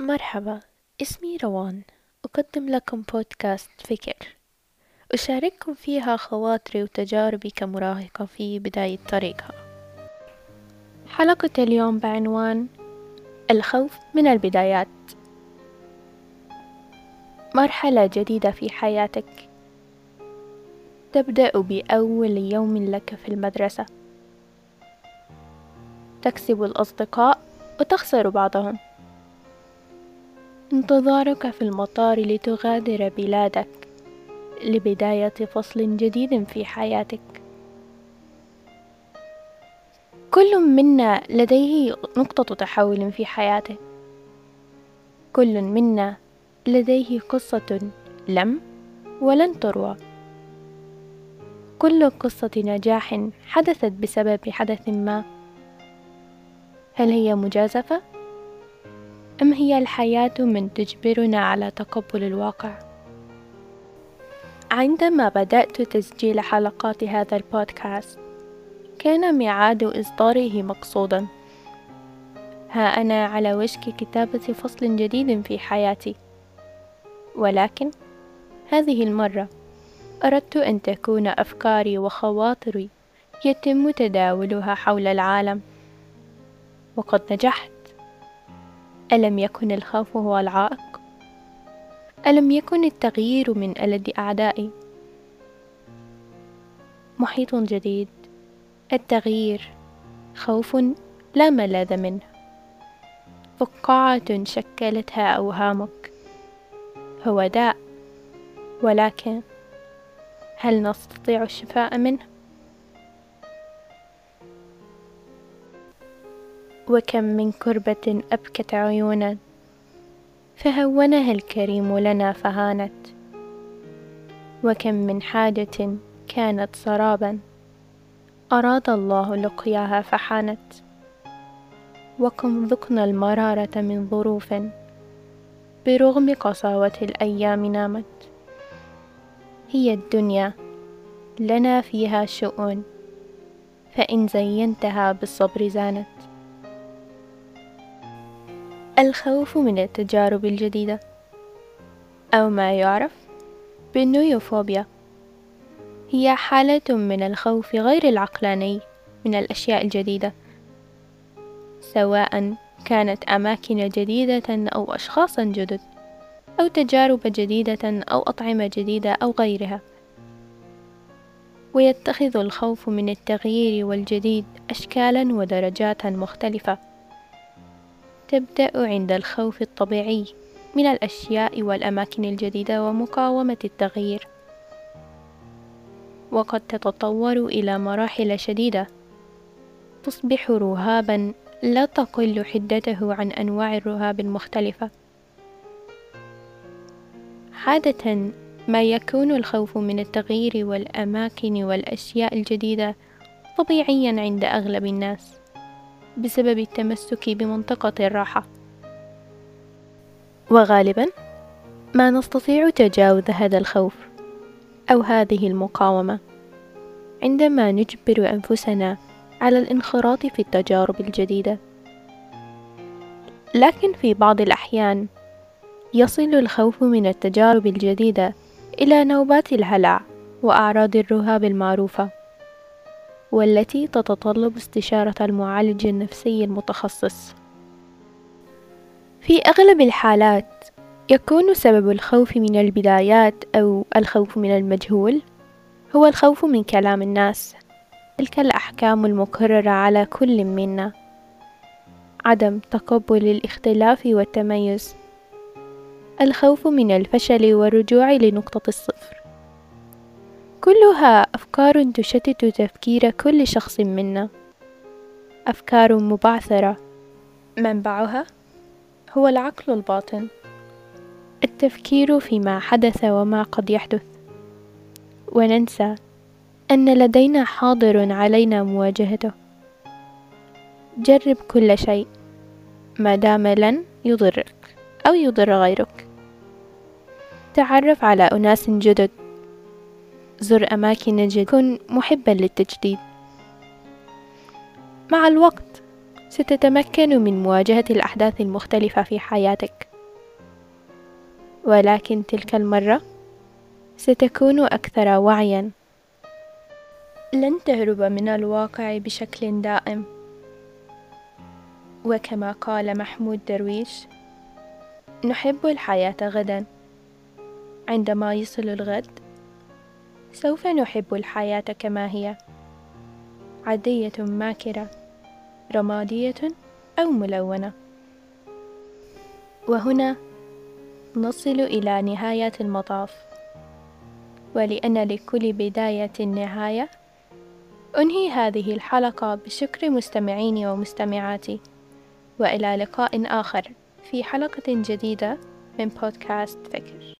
مرحبا اسمي روان. أقدم لكم بودكاست فكر. أشارككم فيها خواطري وتجاربي كمراهقة في بداية طريقها. حلقة اليوم بعنوان الخوف من البدايات. مرحلة جديدة في حياتك. تبدأ بأول يوم لك في المدرسة. تكسب الأصدقاء وتخسر بعضهم. انتظارك في المطار لتغادر بلادك لبداية فصل جديد في حياتك. كل منا لديه نقطة تحول في حياته. كل منا لديه قصة لم ولن تروى. كل قصة نجاح حدثت بسبب حدث ما. هل هي مجازفة؟ أم هي الحياة من تجبرنا على تقبل الواقع؟ عندما بدأت تسجيل حلقات هذا البودكاست كان ميعاد إصداره مقصودا. ها أنا على وشك كتابة فصل جديد في حياتي. ولكن هذه المرة أردت أن تكون أفكاري وخواطري يتم تداولها حول العالم. وقد نجحت. ألم يكن الخوف هو العائق؟ ألم يكن التغيير من ألد أعدائي؟ محيط جديد. التغيير. خوف لا ملاذ منه. فقاعة شكلتها أوهامك هو داء. ولكن هل نستطيع الشفاء منه؟ وكم من كربة أبكت عيونا فهونها الكريم لنا فهانت. وكم من حاجة كانت سرابا أراد الله لقياها فحانت. وكم ذقنا المرارة من ظروف برغم قساوة الأيام نامت. هي الدنيا لنا فيها شؤون فإن زينتها بالصبر زانت. الخوف من التجارب الجديدة أو ما يعرف بالنيوفوبيا. هي حالة من الخوف غير العقلاني من الأشياء الجديدة سواء كانت أماكن جديدة أو أشخاصا جدد أو تجارب جديدة أو أطعمة جديدة أو غيرها. ويتخذ الخوف من التغيير والجديد أشكالا ودرجات مختلفة. تبدأ عند الخوف الطبيعي من الأشياء والأماكن الجديدة ومقاومة التغيير. وقد تتطور إلى مراحل شديدة. تصبح رهابا لا تقل حدته عن أنواع الرهاب المختلفة. عادة ما يكون الخوف من التغيير والأماكن والأشياء الجديدة طبيعيا عند أغلب الناس. بسبب التمسك بمنطقة الراحة. وغالبا ما نستطيع تجاوز هذا الخوف أو هذه المقاومة عندما نجبر أنفسنا على الانخراط في التجارب الجديدة. لكن في بعض الأحيان يصل الخوف من التجارب الجديدة إلى نوبات الهلع وأعراض الرهاب المعروفة. والتي تتطلب استشارة المعالج النفسي المتخصص. في أغلب الحالات يكون سبب الخوف من البدايات أو الخوف من المجهول هو الخوف من كلام الناس. تلك الأحكام المكررة على كل منا. عدم تقبل الاختلاف والتميز. الخوف من الفشل والرجوع لنقطة الصفر. كلها أفكار تشتت تفكير كل شخص منا. أفكار مبعثرة. منبعها هو العقل الباطن. التفكير فيما حدث وما قد يحدث. وننسى أن لدينا حاضر علينا مواجهته. جرب كل شيء ما دام لن يضرك أو يضر غيرك. تعرف على أناس جدد. زر أماكن جديدة كن محبا للتجديد. مع الوقت ستتمكن من مواجهة الأحداث المختلفة في حياتك. ولكن تلك المرة ستكون أكثر وعيًا. لن تهرب من الواقع بشكل دائم. وكما قال محمود درويش نحب الحياة غدا. عندما يصل الغد سوف نحب الحياة كما هي. عادية ماكرة رمادية أو ملونة. وهنا نصل إلى نهاية المطاف. ولأن لكل بداية نهاية أنهي هذه الحلقة بشكر مستمعيني ومستمعاتي. وإلى لقاء آخر في حلقة جديدة من بودكاست فكر.